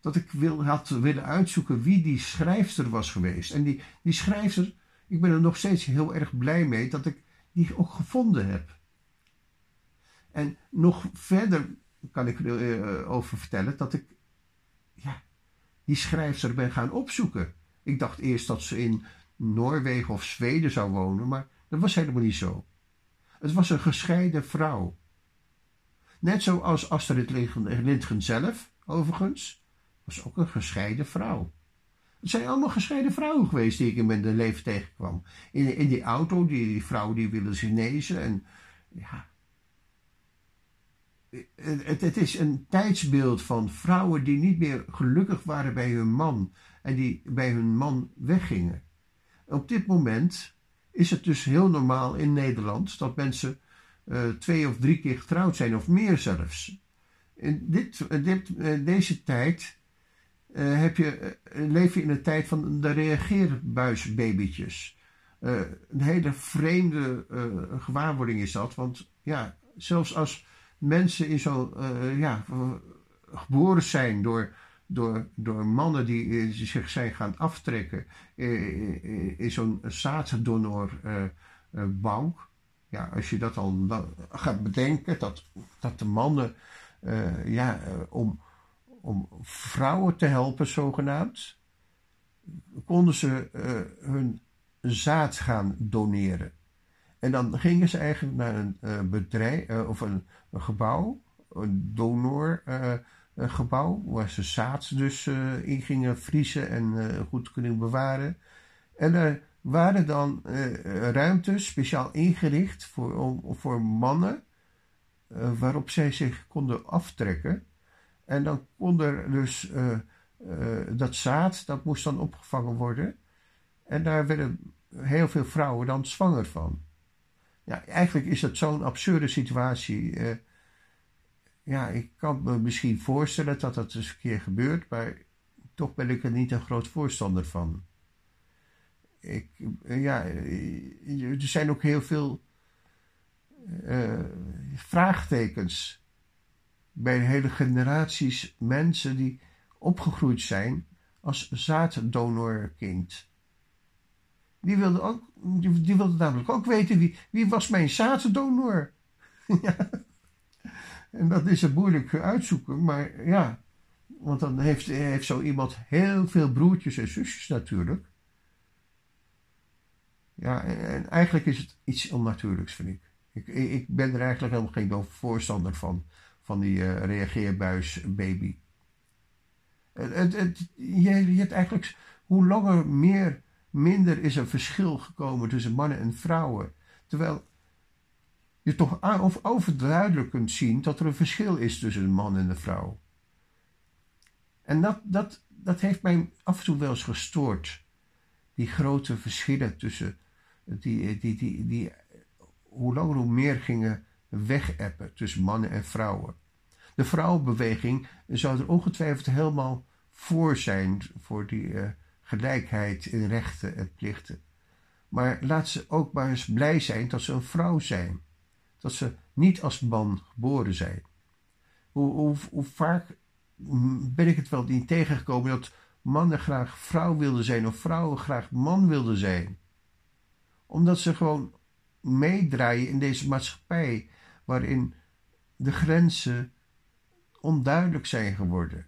Dat ik wil, had willen uitzoeken wie die schrijfster was geweest. En die, die schrijfster, ik ben er nog steeds heel erg blij mee dat ik die ook gevonden heb. En nog verder kan ik erover over vertellen dat ik ja, die schrijfster ben gaan opzoeken. Ik dacht eerst dat ze in Noorwegen of Zweden zou wonen, maar dat was helemaal niet zo. Het was een gescheiden vrouw. Net zoals Astrid Lindgren zelf, overigens, was ook een gescheiden vrouw. Het zijn allemaal gescheiden vrouwen geweest die ik in mijn leven tegenkwam. In, in die auto, die, die vrouw die wilde genezen. En ja, het, het, is een tijdsbeeld van vrouwen die niet meer gelukkig waren bij hun man en die bij hun man weggingen. Op dit moment is het dus heel normaal in Nederland dat mensen uh, twee of drie keer getrouwd zijn, of meer zelfs. In dit, dit, deze tijd uh, heb je, leef je in de tijd van de reageerbuisbabytjes. een hele vreemde gewaarwording is dat, want ja, zelfs als mensen in zo, ja, geboren zijn door, door, door mannen die zich zijn gaan aftrekken in zo'n zaaddonorbank ja, als je dat al gaat bedenken, dat, dat de mannen, ja, om, om vrouwen te helpen, zogenaamd, konden ze hun zaad gaan doneren. En dan gingen ze eigenlijk naar een bedrijf of een, een, gebouw, een donorgebouw, waar ze zaad dus in gingen vriezen en goed kunnen bewaren. En daar waren dan ruimtes speciaal ingericht voor, om, voor mannen, waarop zij zich konden aftrekken. En dan kon er dus dat zaad, dat moest dan opgevangen worden. En daar werden heel veel vrouwen dan zwanger van. Ja, eigenlijk is dat zo'n absurde situatie. Ja, ik kan me misschien voorstellen dat dat eens een keer gebeurt, maar toch ben ik er niet een groot voorstander van ik, ja, er zijn ook heel veel uh, vraagtekens bij hele generaties mensen die opgegroeid zijn als zaaddonorkind. Die wilden, ook, die, die namelijk ook weten wie, wie was mijn zaaddonor. [laughs] ja. En dat is het moeilijk uitzoeken, maar ja, want dan heeft, heeft zo iemand heel veel broertjes en zusjes natuurlijk. Ja, en eigenlijk is het iets onnatuurlijks, vind ik. Ik, ik ben er eigenlijk helemaal geen voorstander van, van die uh, reageerbuis baby. Het, je hebt eigenlijk, hoe langer meer, minder is er verschil gekomen tussen mannen en vrouwen. Terwijl je toch overduidelijk kunt zien dat er een verschil is tussen een man en een vrouw. En dat, dat, dat heeft mij af en toe wel eens gestoord. Die grote verschillen tussen, die, die, die, die hoe langer hoe meer gingen wegappen tussen mannen en vrouwen. De vrouwenbeweging zou er ongetwijfeld helemaal voor zijn, voor die uh, gelijkheid in rechten en plichten. Maar laat ze ook maar eens blij zijn dat ze een vrouw zijn. Dat ze niet als man geboren zijn. Hoe, hoe, vaak ben ik het wel niet tegengekomen dat mannen graag vrouw wilden zijn of vrouwen graag man wilden zijn. Omdat ze gewoon meedraaien in deze maatschappij waarin de grenzen onduidelijk zijn geworden.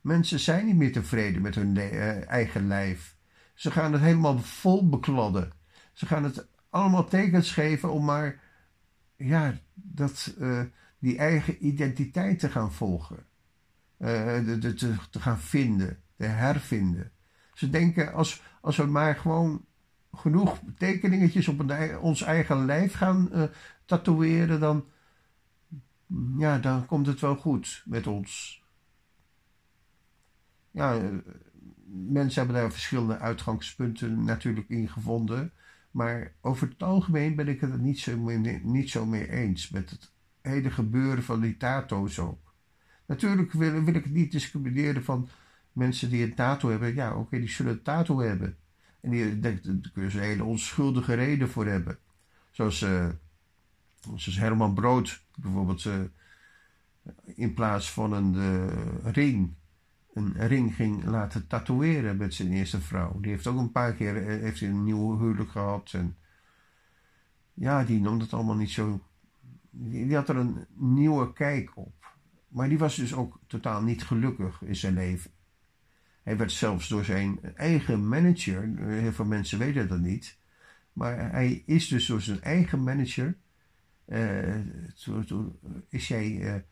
Mensen zijn niet meer tevreden met hun eh, eigen lijf. Ze gaan het helemaal vol bekladden. Ze gaan het allemaal tekens geven om maar ja, dat, uh, die eigen identiteit te gaan volgen. Uh, de, de, te, te, gaan vinden, te hervinden. Ze denken als, als we maar gewoon genoeg tekeningetjes op ons eigen lijf gaan uh, tatoeëren, dan, ja, dan komt het wel goed met ons. Ja, mensen hebben daar verschillende uitgangspunten natuurlijk in gevonden. Maar over het algemeen ben ik het niet zo, mee, niet zo mee eens met het hele gebeuren van die tato's ook. Natuurlijk wil, wil ik het niet discrimineren van mensen die een tato hebben. Ja, oké, die zullen een tato hebben. En die, daar kunnen ze een hele onschuldige reden voor hebben. Zoals, uh, zoals Herman Brood bijvoorbeeld uh, in plaats van een uh, ring een ring ging laten tatoeëren met zijn eerste vrouw. Die heeft ook een paar keer heeft een nieuw huwelijk gehad. En ja, die noemde het allemaal niet zo. Die had er een nieuwe kijk op. Maar die was dus ook totaal niet gelukkig in zijn leven. Hij werd zelfs door zijn eigen manager, heel veel mensen weten dat niet, maar hij is dus door zijn eigen manager, uh, is hij,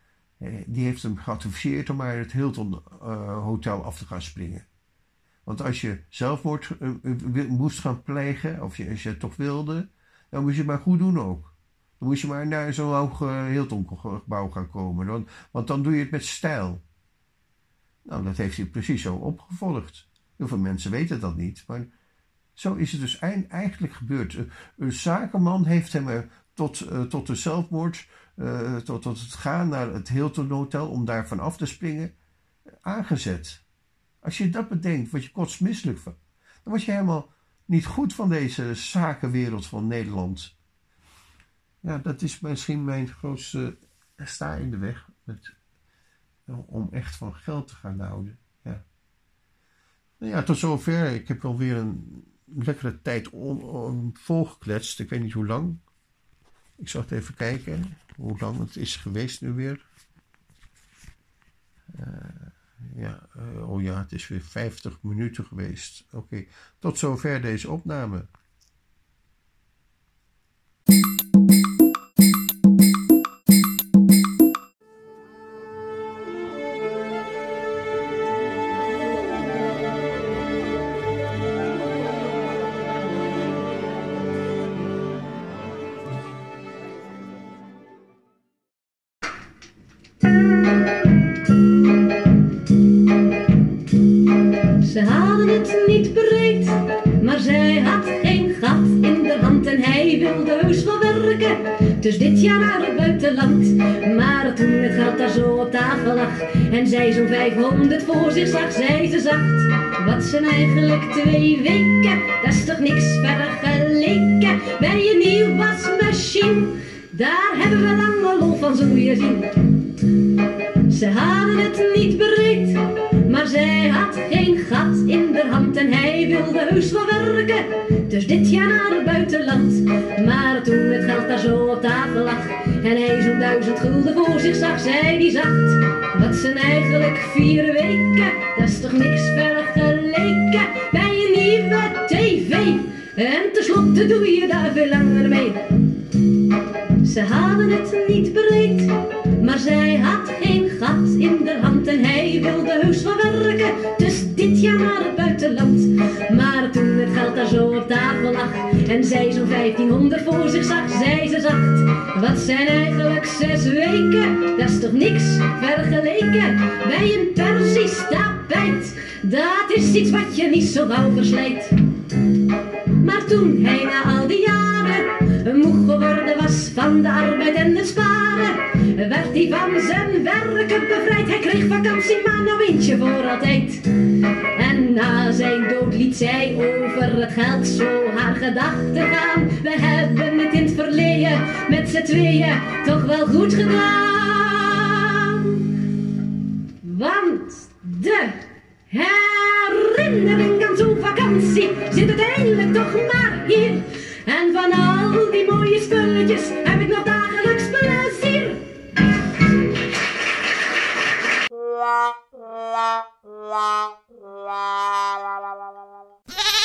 die heeft hem geadviseerd om maar het Hilton uh, Hotel af te gaan springen. Want als je zelfmoord moest gaan plegen, of je, als je het toch wilde, dan moest je het maar goed doen ook. Dan moest je maar naar zo'n hoog Hilton gebouw gaan komen, want, dan doe je het met stijl. Nou, dat heeft hij precies zo opgevolgd. Heel veel mensen weten dat niet, maar zo is het dus eigenlijk gebeurd. Een zakenman heeft hem tot, uh, tot de zelfmoord, uh, tot, tot het gaan naar het Hilton Hotel om daar vanaf te springen, aangezet. Als je dat bedenkt, word je kotsmisselijk van. Dan word je helemaal niet goed van deze zakenwereld van Nederland. Ja, dat is misschien mijn grootste sta in de weg met om echt van geld te gaan houden. Ja. Nou ja, tot zover. Ik heb alweer een lekkere tijd volgekletst. Ik weet niet hoe lang. Ik zal het even kijken hoe lang het is geweest nu weer. Uh, ja, uh, oh ja, het is weer 50 minuten geweest. Oké, tot zover deze opname. Zij zo'n 500 voor zich zag, zei ze zacht. Wat zijn eigenlijk twee weken? Dat is toch niks vergeleken bij je nieuw wasmachine. Daar hebben we lange lol van, zo je zien. Ze hadden het niet maar zij had geen gat in de hand en hij wilde heus wel werken. Dus dit jaar naar het buitenland. Maar toen het geld daar zo op tafel lag en hij zo'n duizend gulden voor zich zag, zei die zacht. Wat zijn eigenlijk vier weken, dat is toch niks vergeleken bij een nieuwe tv. En tenslotte doe je daar veel langer mee. Ze hadden het niet breed, maar zij had geen gat in de hand en hij wilde heus wel werken. Dus dit jaar naar het buitenland. Maar toen het geld daar zo op tafel lag En zij zo'n 1500 voor zich zag, zei ze zacht. Wat zijn eigenlijk zes weken? Dat is toch niks vergeleken bij een Persisch tapijt. Dat is iets wat je niet zo gauw verslijt. Maar toen hij na al die jaren moe geworden was van de arbeid en het sparen, werd hij van zijn werken bevrijd. Hij kreeg vakantie, maar nou eentje voor altijd. En na zijn dood liet zij over het geld zo haar gedachten gaan. We hebben het in het verleden met z'n tweeën toch wel goed gedaan. Want de herinnering aan zo'n vakantie zit uiteindelijk toch maar hier. En van al die mooie spulletjes heb ik nog dagelijks plezier. La, la, la, la, la, la, la, la.